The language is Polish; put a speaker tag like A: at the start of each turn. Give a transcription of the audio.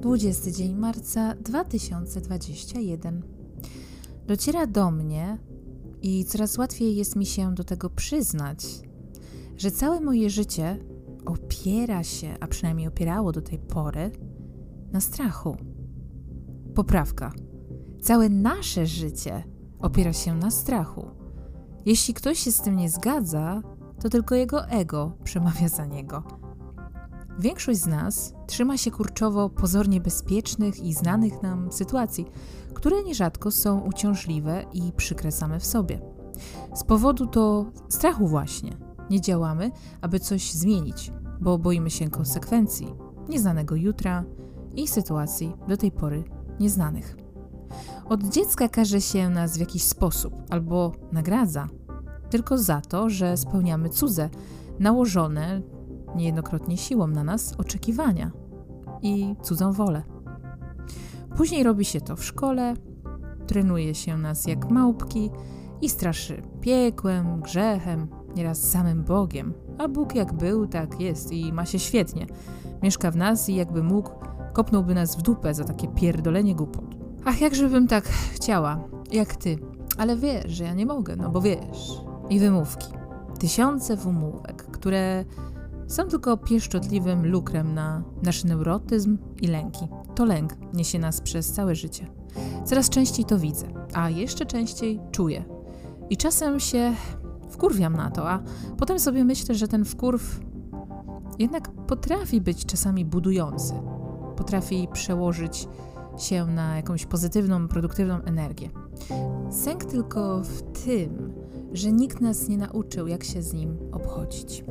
A: 20 dzień marca 2021. Dociera do mnie i coraz łatwiej jest mi się do tego przyznać, że całe moje życie opiera się, a przynajmniej opierało do tej pory, na strachu. Poprawka. Całe nasze życie opiera się na strachu. Jeśli ktoś się z tym nie zgadza, to tylko jego ego przemawia za niego. Większość z nas trzyma się kurczowo pozornie bezpiecznych i znanych nam sytuacji, które nierzadko są uciążliwe i przykre same w sobie. Z powodu to strachu właśnie nie działamy, aby coś zmienić, bo boimy się konsekwencji, nieznanego jutra i sytuacji do tej pory nieznanych. Od dziecka każe się nas w jakiś sposób albo nagradza tylko za to, że spełniamy cudze, nałożone niejednokrotnie siłą na nas oczekiwania i cudzą wolę. Później robi się to w szkole, trenuje się nas jak małpki i straszy piekłem, grzechem, nieraz samym Bogiem. A Bóg jak był, tak jest i ma się świetnie. Mieszka w nas i jakby mógł, kopnąłby nas w dupę za takie pierdolenie głupot. Ach, jakże bym tak chciała, jak ty. Ale wiesz, że ja nie mogę, no bo wiesz. I wymówki. Tysiące wymówek, które są tylko pieszczotliwym lukrem na nasz neurotyzm i lęki. To lęk niesie nas przez całe życie. Coraz częściej to widzę, a jeszcze częściej czuję. I czasem się wkurwiam na to, a potem sobie myślę, że ten wkurw jednak potrafi być czasami budujący. Potrafi przełożyć się na jakąś pozytywną, produktywną energię. Sęk tylko w tym, że nikt nas nie nauczył, jak się z nim obchodzić.